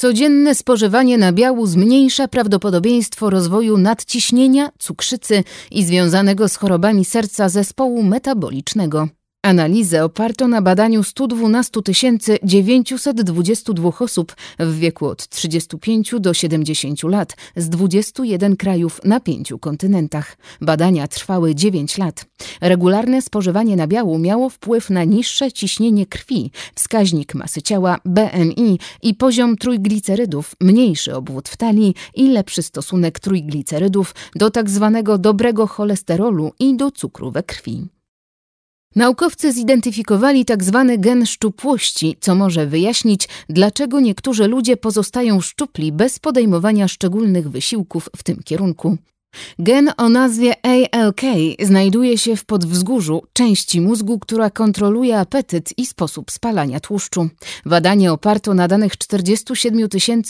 Codzienne spożywanie nabiału zmniejsza prawdopodobieństwo rozwoju nadciśnienia, cukrzycy i związanego z chorobami serca zespołu metabolicznego. Analizę oparto na badaniu 112 922 osób w wieku od 35 do 70 lat z 21 krajów na pięciu kontynentach. Badania trwały 9 lat. Regularne spożywanie nabiału miało wpływ na niższe ciśnienie krwi, wskaźnik masy ciała BMI i poziom trójglicerydów, mniejszy obwód w talii i lepszy stosunek trójglicerydów do tzw. Tak dobrego cholesterolu i do cukru we krwi. Naukowcy zidentyfikowali tzw. Tak gen szczupłości, co może wyjaśnić, dlaczego niektórzy ludzie pozostają szczupli bez podejmowania szczególnych wysiłków w tym kierunku. Gen o nazwie ALK znajduje się w podwzgórzu, części mózgu, która kontroluje apetyt i sposób spalania tłuszczu. Badanie oparto na danych 47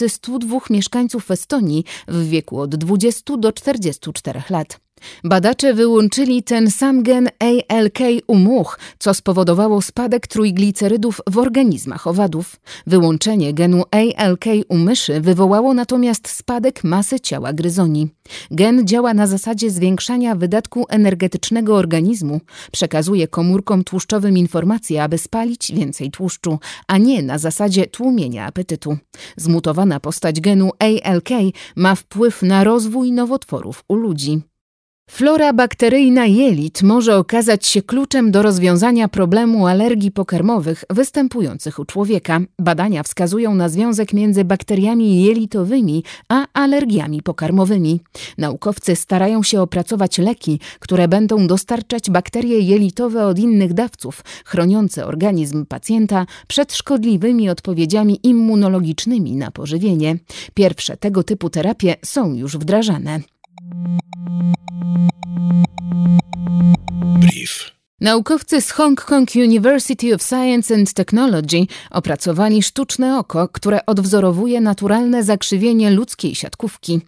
102 mieszkańców Estonii w wieku od 20 do 44 lat. Badacze wyłączyli ten sam gen ALK u much, co spowodowało spadek trójglicerydów w organizmach owadów. Wyłączenie genu ALK u myszy wywołało natomiast spadek masy ciała gryzoni. Gen działa na zasadzie zwiększania wydatku energetycznego organizmu, przekazuje komórkom tłuszczowym informacje, aby spalić więcej tłuszczu, a nie na zasadzie tłumienia apetytu. Zmutowana postać genu ALK ma wpływ na rozwój nowotworów u ludzi. Flora bakteryjna jelit może okazać się kluczem do rozwiązania problemu alergii pokarmowych występujących u człowieka. Badania wskazują na związek między bakteriami jelitowymi a alergiami pokarmowymi. Naukowcy starają się opracować leki, które będą dostarczać bakterie jelitowe od innych dawców, chroniące organizm pacjenta przed szkodliwymi odpowiedziami immunologicznymi na pożywienie. Pierwsze tego typu terapie są już wdrażane. Naukowcy z Hong Kong University of Science and Technology opracowali sztuczne oko, które odwzorowuje naturalne zakrzywienie ludzkiej siatkówki.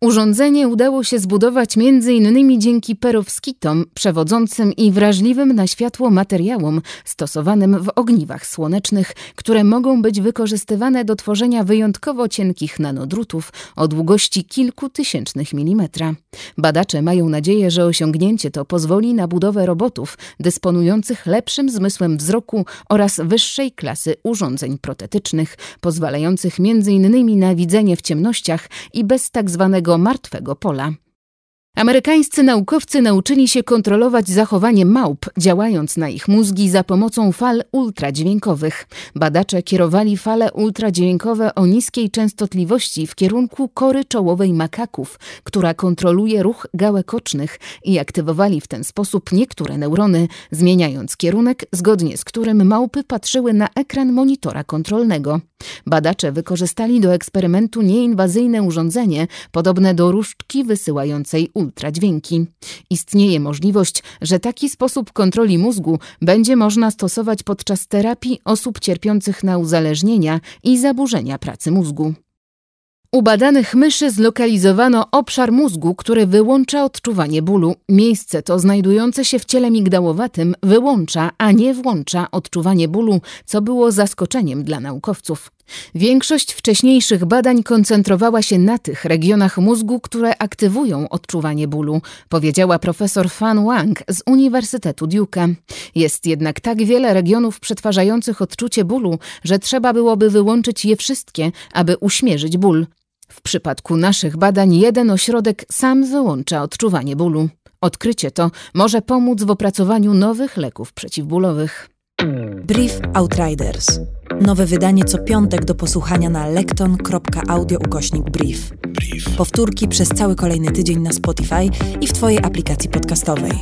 Urządzenie udało się zbudować m.in. dzięki perowskitom, przewodzącym i wrażliwym na światło materiałom stosowanym w ogniwach słonecznych, które mogą być wykorzystywane do tworzenia wyjątkowo cienkich nanodrutów o długości kilku tysięcznych milimetra. Badacze mają nadzieję, że osiągnięcie to pozwoli na budowę robotów dysponujących lepszym zmysłem wzroku oraz wyższej klasy urządzeń protetycznych, pozwalających m.in. na widzenie w ciemnościach i bez tzw zwanego martwego pola. Amerykańscy naukowcy nauczyli się kontrolować zachowanie małp, działając na ich mózgi za pomocą fal ultradźwiękowych. Badacze kierowali fale ultradźwiękowe o niskiej częstotliwości w kierunku kory czołowej makaków, która kontroluje ruch gałek ocznych i aktywowali w ten sposób niektóre neurony, zmieniając kierunek, zgodnie z którym małpy patrzyły na ekran monitora kontrolnego. Badacze wykorzystali do eksperymentu nieinwazyjne urządzenie, podobne do różdżki wysyłającej ultradźwięki. Istnieje możliwość, że taki sposób kontroli mózgu będzie można stosować podczas terapii osób cierpiących na uzależnienia i zaburzenia pracy mózgu. U badanych myszy zlokalizowano obszar mózgu, który wyłącza odczuwanie bólu. Miejsce to znajdujące się w ciele migdałowatym wyłącza, a nie włącza odczuwanie bólu, co było zaskoczeniem dla naukowców. Większość wcześniejszych badań koncentrowała się na tych regionach mózgu, które aktywują odczuwanie bólu, powiedziała profesor Fan Wang z Uniwersytetu Duke. Jest jednak tak wiele regionów przetwarzających odczucie bólu, że trzeba byłoby wyłączyć je wszystkie, aby uśmierzyć ból. W przypadku naszych badań jeden ośrodek sam wyłącza odczuwanie bólu. Odkrycie to może pomóc w opracowaniu nowych leków przeciwbólowych. Brief Outriders. Nowe wydanie co piątek do posłuchania na lekton.audio ukośnik brief. brief. Powtórki przez cały kolejny tydzień na Spotify i w Twojej aplikacji podcastowej.